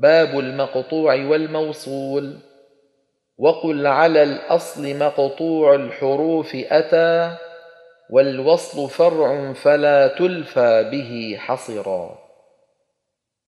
باب المقطوع والموصول. وقل على الأصل مقطوع الحروف أتى والوصل فرع فلا تلفى به حصرا.